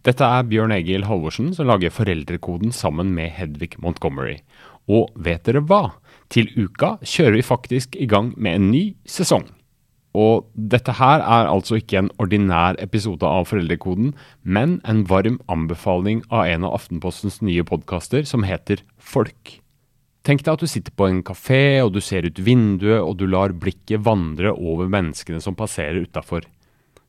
Dette er Bjørn Egil Halvorsen som lager Foreldrekoden sammen med Hedvig Montgomery. Og vet dere hva? Til uka kjører vi faktisk i gang med en ny sesong. Og dette her er altså ikke en ordinær episode av Foreldrekoden, men en varm anbefaling av en av Aftenpostens nye podkaster som heter Folk. Tenk deg at du sitter på en kafé, og du ser ut vinduet, og du lar blikket vandre over menneskene som passerer utafor.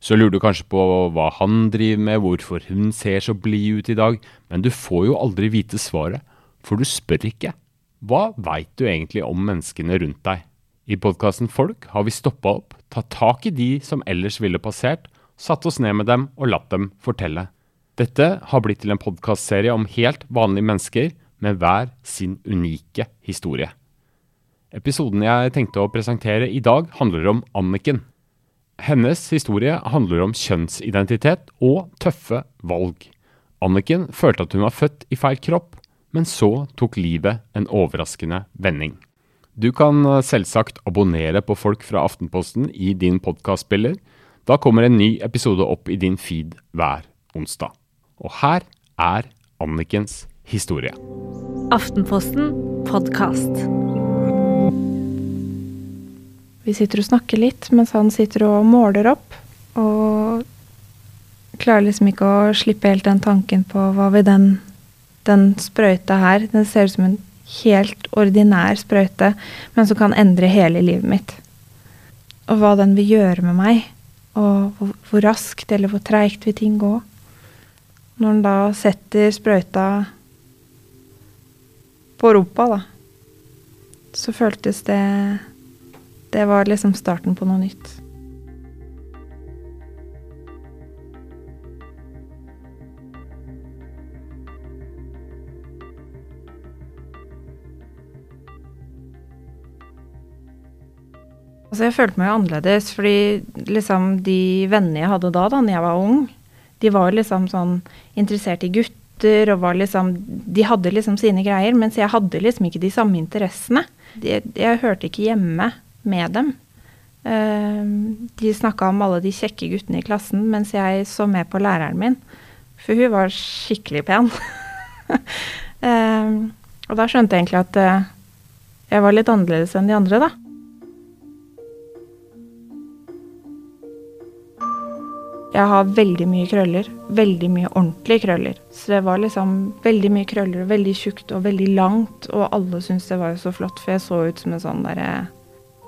Så lurer du kanskje på hva han driver med, hvorfor hun ser så blid ut i dag, men du får jo aldri vite svaret, for du spør ikke. Hva veit du egentlig om menneskene rundt deg? I podkasten Folk har vi stoppa opp, tatt tak i de som ellers ville passert, satt oss ned med dem og latt dem fortelle. Dette har blitt til en podkastserie om helt vanlige mennesker med hver sin unike historie. Episoden jeg tenkte å presentere i dag, handler om Anniken. Hennes historie handler om kjønnsidentitet og tøffe valg. Anniken følte at hun var født i feil kropp, men så tok livet en overraskende vending. Du kan eh, selvsagt abonnere på Folk fra Aftenposten i din podkastspiller. Da kommer en ny episode opp i din feed hver onsdag. Og her er Annikens historie. Aftenposten podkast. Vi sitter og snakker litt mens han sitter og måler opp. Og klarer liksom ikke å slippe helt den tanken på hva vil den, den sprøyta her Den ser ut som en helt ordinær sprøyte, men som kan endre hele livet mitt. Og hva den vil gjøre med meg. Og hvor, hvor raskt eller hvor treigt vil ting gå. Når den da setter sprøyta på rumpa, da, så føltes det det var liksom starten på noe nytt. Altså jeg følte meg jo annerledes, fordi liksom de vennene jeg hadde da, da når jeg var ung, de var liksom sånn interessert i gutter og var liksom De hadde liksom sine greier, mens jeg hadde liksom ikke de samme interessene. Jeg, jeg hørte ikke hjemme med dem. Uh, de snakka om alle de kjekke guttene i klassen mens jeg så med på læreren min. For hun var skikkelig pen. uh, og da skjønte jeg egentlig at uh, jeg var litt annerledes enn de andre, da. Jeg har veldig mye krøller. Veldig mye ordentlige krøller. Så det var liksom veldig mye krøller, veldig tjukt og veldig langt. Og alle syntes det var jo så flott, for jeg så ut som en sånn derre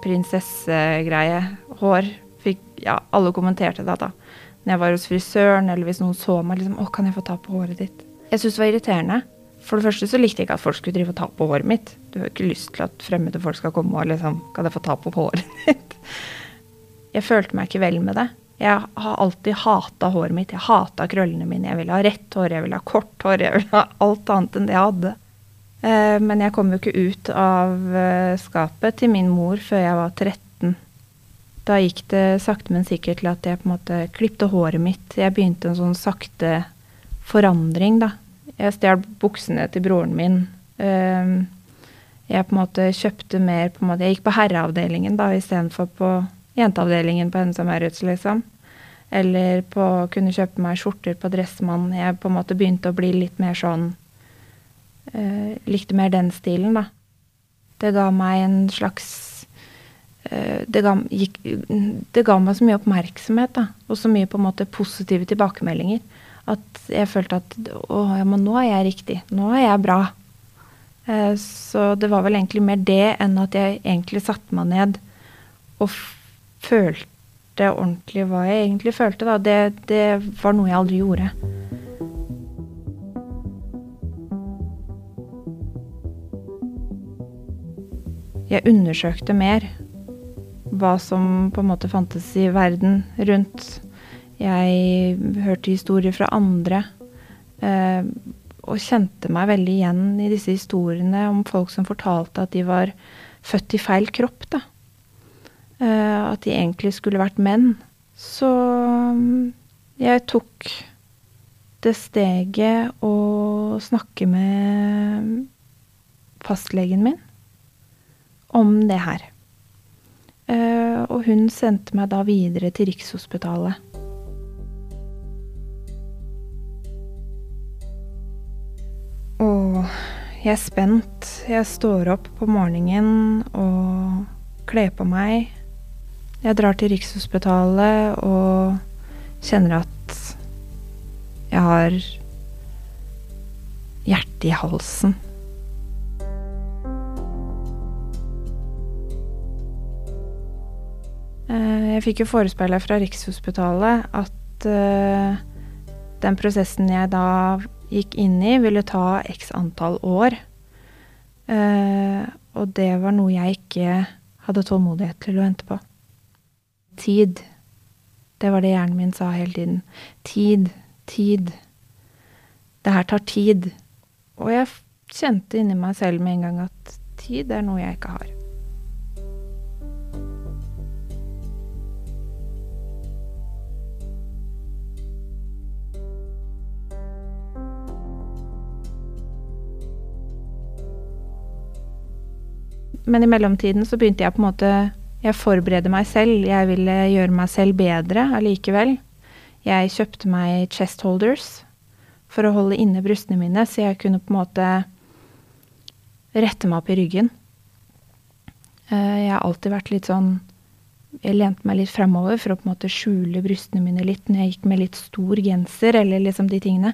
prinsessegreie. Hår. Fikk, ja, alle kommenterte det da. Når jeg var hos frisøren, eller hvis noen så meg, liksom 'Å, kan jeg få ta på håret ditt?' Jeg syntes det var irriterende. For det første så likte jeg ikke at folk skulle drive og ta på håret mitt. Du har ikke lyst til at fremmede folk skal komme og liksom 'Kan jeg få ta på håret ditt?' Jeg følte meg ikke vel med det. Jeg har alltid hata håret mitt. Jeg hata krøllene mine. Jeg ville ha rett hår, jeg ville ha kort hår, jeg ville ha alt annet enn det jeg hadde. Eh, men jeg kom jo ikke ut av eh, skapet til min mor før jeg var 13. Da gikk det sakte, men sikkert til at jeg på en måte klipte håret mitt. Jeg begynte en sånn sakte forandring, da. Jeg stjal buksene til broren min. Eh, jeg på en måte kjøpte mer på en måte, Jeg gikk på herreavdelingen da istedenfor på jenteavdelingen på Hennes og Maurits, liksom. Eller på å kunne kjøpe meg skjorter på Dressmann. Jeg på en måte begynte å bli litt mer sånn uh, likte mer den stilen, da. Det ga meg en slags uh, det, ga, gikk, det, ga, meg så mye oppmerksomhet, da. Og så mye på en måte positive tilbakemeldinger. At jeg følte at å, ja, men nå er jeg riktig. Nå er jeg bra. Uh, så det var vel egentlig mer det enn at jeg egentlig satte meg ned og følte ordentlig hva jeg egentlig følte, da. Det, det var noe jeg aldri gjorde. Jeg undersøkte mer hva som på en måte fantes i verden rundt. Jeg hørte historier fra andre. Eh, og kjente meg veldig igjen i disse historiene om folk som fortalte at de var født i feil kropp. da. Eh, at de egentlig skulle vært menn. Så mm, jeg tok det steget å snakke med fastlegen min om det her. Uh, og hun sendte meg da videre til Rikshospitalet. Og jeg er spent. Jeg står opp på morgenen og kler på meg. Jeg drar til Rikshospitalet og kjenner at jeg har hjertet i halsen. Jeg fikk jo forespeila fra Rikshospitalet at eh, den prosessen jeg da gikk inn i, ville ta x antall år. Eh, og det var noe jeg ikke hadde tålmodighet til å vente på. Tid. Det var det hjernen min sa hele tiden. Tid, tid. Det her tar tid. Og jeg kjente inni meg selv med en gang at tid er noe jeg ikke har. Men i mellomtiden så begynte jeg på en måte Jeg forberedte meg selv. Jeg ville gjøre meg selv bedre allikevel. Jeg kjøpte meg chest holders for å holde inne brystene mine, så jeg kunne på en måte rette meg opp i ryggen. Eh, Jeg har alltid vært litt sånn Jeg lente meg litt framover for å på en måte skjule brystene mine litt når jeg gikk med litt stor genser, eller liksom de tingene.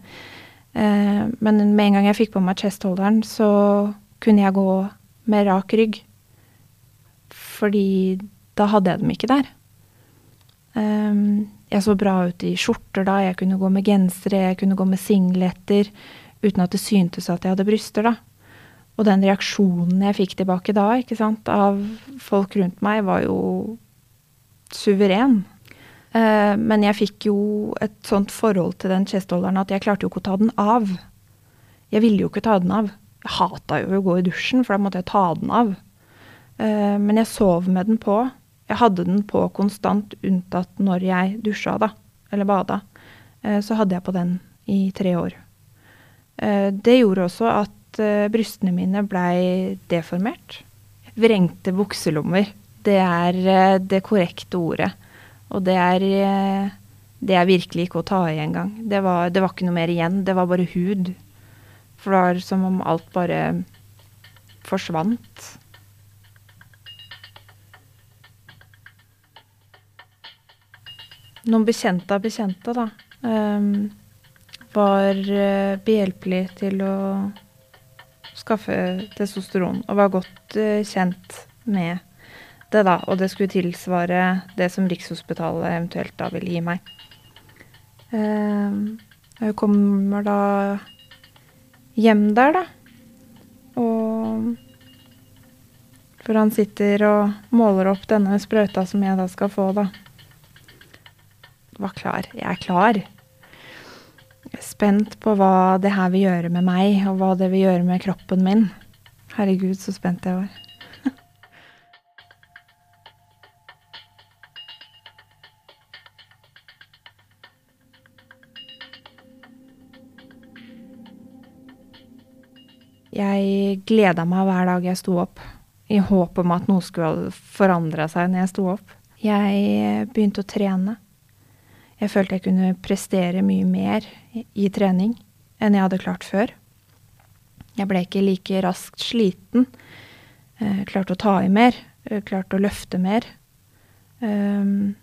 Eh, Men med en gang jeg fikk på meg chestholderen, så kunne jeg gå med rak rygg. Fordi da hadde jeg dem ikke der. Ehm, jeg så bra ut i skjorter da, jeg kunne gå med gensere, jeg kunne gå med singleter uten at det syntes at jeg hadde bryster, da. Og den reaksjonen jeg fikk tilbake da, ikke sant, av folk rundt meg, var jo suveren. Eh, men jeg fikk jo et sånt forhold til den chestholderen at jeg klarte jo ikke å ta den av. Jeg ville jo ikke ta den av. Jeg hata jo å gå i dusjen, for da måtte jeg ta den av. Eh, men jeg sov med den på. Jeg hadde den på konstant, unntatt når jeg dusja, da. Eller bada. Eh, så hadde jeg på den i tre år. Eh, det gjorde også at eh, brystene mine blei deformert. Vrengte bukselommer. Det er eh, det korrekte ordet. Og det er eh, Det er virkelig ikke å ta i engang. Det det var ikke noe mer igjen. Det var bare hud. For det var som om alt bare forsvant. Noen bekjente av bekjente, da, ehm, var eh, behjelpelig til å skaffe testosteron, og var godt eh, kjent med det, da. Og det skulle tilsvare det som Rikshospitalet eventuelt da ville gi meg. Ehm, jeg kommer da hjem der, da. Og For han sitter og måler opp denne sprøyta som jeg da skal få, da. Var klar. Jeg er klar. Spent på hva det her vil gjøre med meg, og hva det vil gjøre med kroppen min. Herregud, så spent jeg var. Jeg gleda meg hver dag jeg sto opp, i håp om at noe skulle forandre seg når jeg sto opp. Jeg begynte å trene. Jeg følte jeg kunne prestere mye mer i, trening enn jeg hadde klart før. Jeg ble ikke like raskt sliten. Eh, klarte å ta i mer. eh, Klarte å løfte mer. Um,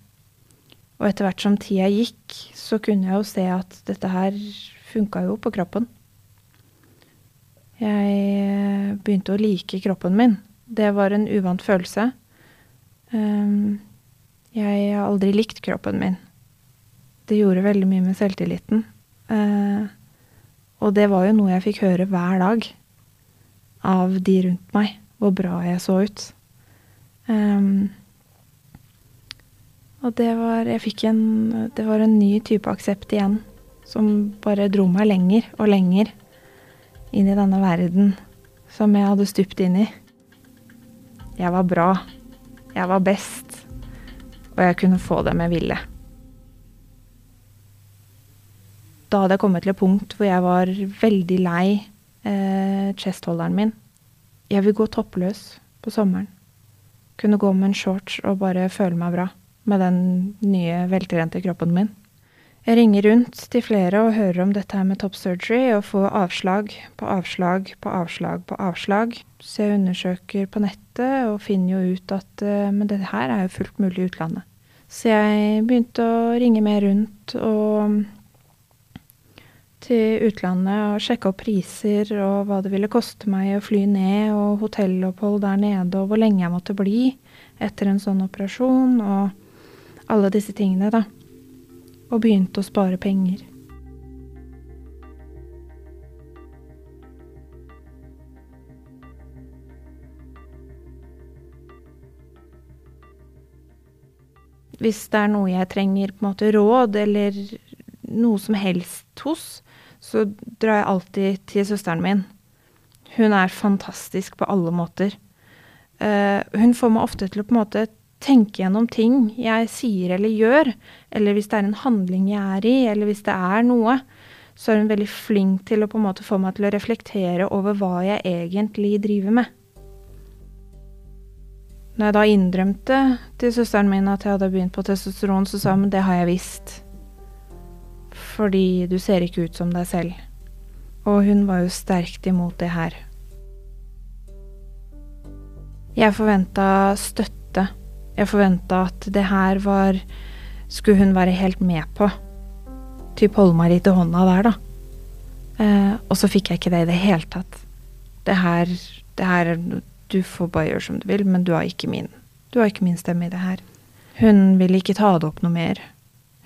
og etter hvert som tida gikk, så kunne jeg jo se at dette her funka jo på kroppen. Jeg eh, begynte å like kroppen min. Det var en uvant følelse. Um, jeg har aldri likt kroppen min. Det gjorde veldig mye med selvtilliten. Eh, og det var jo noe jeg fikk høre hver dag av de rundt meg, hvor bra jeg så ut. Um, og det var Jeg fikk en Det var en ny type aksept igjen, som bare dro meg lenger og lenger inn i denne verden som jeg hadde stupt inn i. Jeg var bra. Jeg var best. Og jeg kunne få dem jeg ville. Da hadde jeg kommet til et punkt hvor jeg var veldig lei eh, chestholderen min. Jeg vil gå toppløs på sommeren. Kunne gå med en shorts og bare føle meg bra med den nye, veltrente kroppen min. Jeg ringer rundt til flere og hører om dette her med top surgery, og får avslag på avslag på avslag på avslag. Så jeg undersøker på nettet og finner jo ut at uh, men det her er jo fullt mulig i utlandet. Så jeg begynte å ringe mer rundt og til utlandet og sjekke opp priser og hva det ville koste meg å fly ned, og hotellopphold der nede, og hvor lenge jeg måtte bli etter en sånn operasjon, og alle disse tingene, da og begynte å spare penger. Hvis det er noe jeg trenger på en måte råd eller noe som helst hos, så drar jeg alltid til søsteren min. Hun er fantastisk på alle måter. Uh, hun får meg ofte til å på en måte tenke gjennom ting jeg sier eller gjør, eller hvis det er en handling jeg er i, eller hvis det er noe, så er hun veldig flink til å på en måte få meg til å reflektere over hva jeg egentlig driver med. Når jeg da innrømte til søsteren min at jeg hadde begynt på testosteron, så sa hun det har jeg visst. Fordi du ser ikke ut som deg selv. Og hun var jo sterkt imot det her. Jeg forventa støtte jeg forventa at det her var Skulle hun være helt med på. Typ holde meg litt i hånda der, da. Eh, og så fikk jeg ikke det i det hele tatt. Det her, det her Du får bare gjøre som du vil, men du har ikke min. Du har ikke min stemme i det her. Hun ville ikke ta det opp noe mer.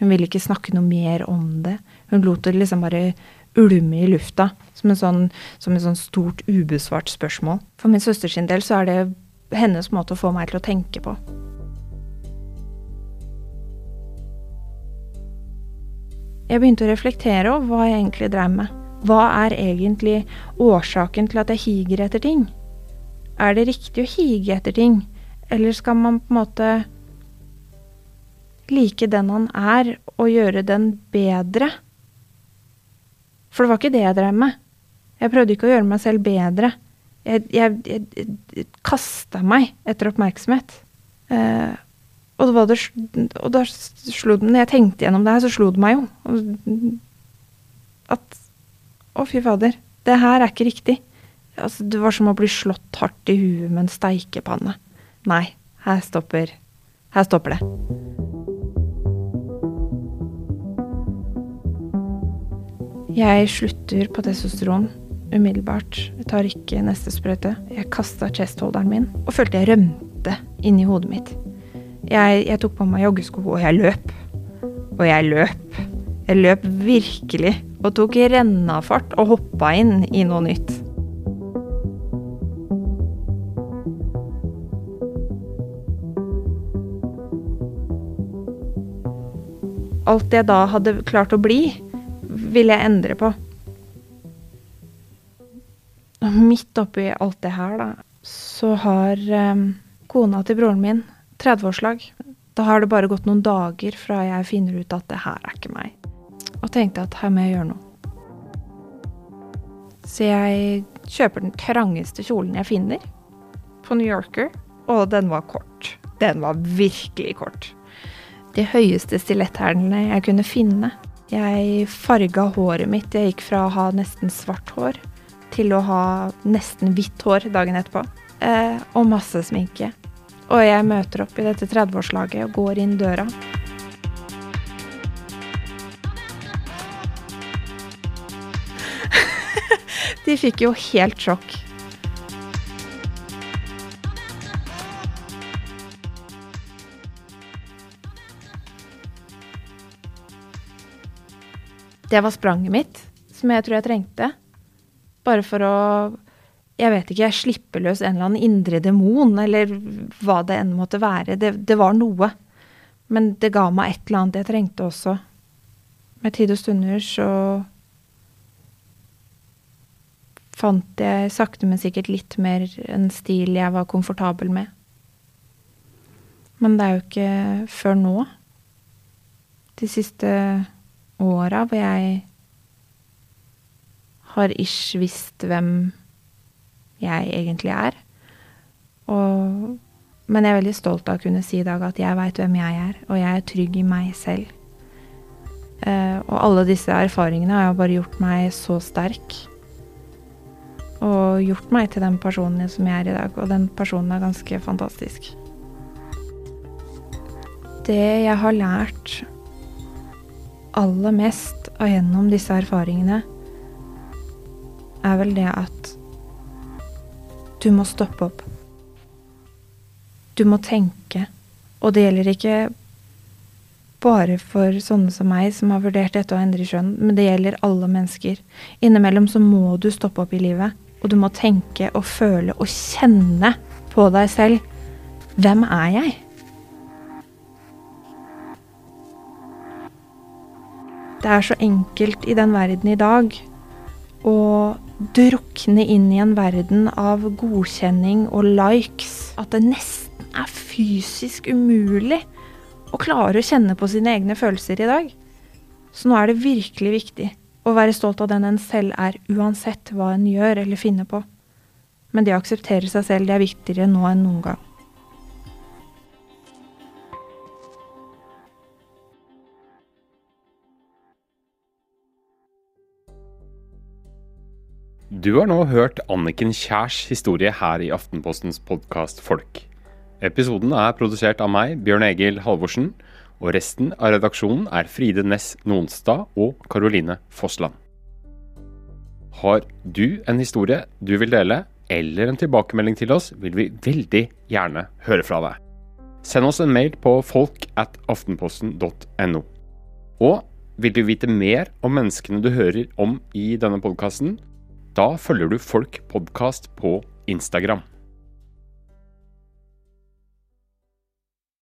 Hun ville ikke snakke noe mer om det. Hun lot det liksom bare ulme i lufta, som en sånn, som en sånn stort ubesvart spørsmål. For min søsters del så er det hennes måte å få meg til å tenke på. Jeg begynte å reflektere over hva jeg egentlig drev med. Hva er egentlig årsaken til at jeg higer etter ting? Er det riktig å hige etter ting, eller skal man på en måte like den han er, og gjøre den bedre? For det var ikke det jeg drev med. Jeg prøvde ikke å gjøre meg selv bedre. Jeg, jeg, jeg, jeg kasta meg etter oppmerksomhet. Eh, og, det, og da slo det Når jeg tenkte gjennom det her, så slo det meg jo at Å, fy fader. Det her er ikke riktig. Altså, det var som å bli slått hardt i huet med en steikepanne. Nei, her stopper Her stopper det. Jeg slutter på testosteron umiddelbart. Jeg tar ikke neste sprøyte. Jeg kasta chestholderen min og følte jeg rømte inni hodet mitt. Jeg, jeg tok på meg joggesko, og jeg løp. Og jeg løp. Jeg løp virkelig, og tok rennafart og hoppa inn i noe nytt. Alt jeg da hadde klart å bli, ville jeg endre på. Midt oppi alt det her, da, så har um, kona til broren min 30-årslag. Da har det bare gått noen dager fra jeg finner ut at det her er ikke meg. Og tenkte at her må jeg gjøre noe. Så jeg kjøper den trangeste kjolen jeg finner på New Yorker, og den var kort. Den var virkelig kort. De høyeste stiletthælene jeg kunne finne. Jeg farga håret mitt. Jeg gikk fra å ha nesten svart hår til å ha nesten hvitt hår dagen etterpå. Eh, og masse sminke. Og jeg møter opp i dette 30-årslaget og går inn døra. De fikk jo helt sjokk. Det var spranget mitt, som jeg tror jeg trengte. Bare for å jeg vet ikke, jeg slipper løs en eller annen indre demon, eller hva det enn måtte være. Det, det, var noe. Men det ga meg et eller annet jeg trengte også. Med tid og stunder så fant jeg sakte, men sikkert litt mer en stil jeg var komfortabel med. Men det er jo ikke før nå, de siste åra, hvor jeg har ish visst hvem jeg egentlig er. Og, men jeg er veldig stolt av å kunne si i dag at jeg veit hvem jeg er, og jeg er trygg i meg selv. Uh, og alle disse erfaringene har jo bare gjort meg så sterk. Og gjort meg til den personen som jeg er i dag. Og den personen er ganske fantastisk. Det jeg har lært aller mest av gjennom disse erfaringene, er vel det at du må stoppe opp. Du må tenke. Og det gjelder ikke bare for sånne som meg, som har vurdert dette å endre kjønn, men det gjelder alle mennesker. Innimellom så må du stoppe opp i livet, og du må tenke og føle og kjenne på deg selv. Hvem er jeg? Det er så enkelt i den verden i dag å drukne inn i en verden av godkjenning og likes at det nesten er fysisk umulig å klare å kjenne på sine egne følelser i dag. Så nå er det virkelig viktig å være stolt av den en selv er, uansett hva en gjør eller finner på. Men det å akseptere seg selv, det er viktigere nå enn noen gang. Du har nå hørt Anniken Kjærs historie her i Aftenpostens podkast Folk. Episoden er produsert av meg, Bjørn Egil Halvorsen, og resten av redaksjonen er Fride Næss Nonstad og Karoline Fossland. Har du en historie du vil dele, eller en tilbakemelding til oss, vil vi veldig gjerne høre fra deg. Send oss en mail på folk at aftenposten.no. Og vil du vite mer om menneskene du hører om i denne podkasten, da følger du Folk podkast på Instagram.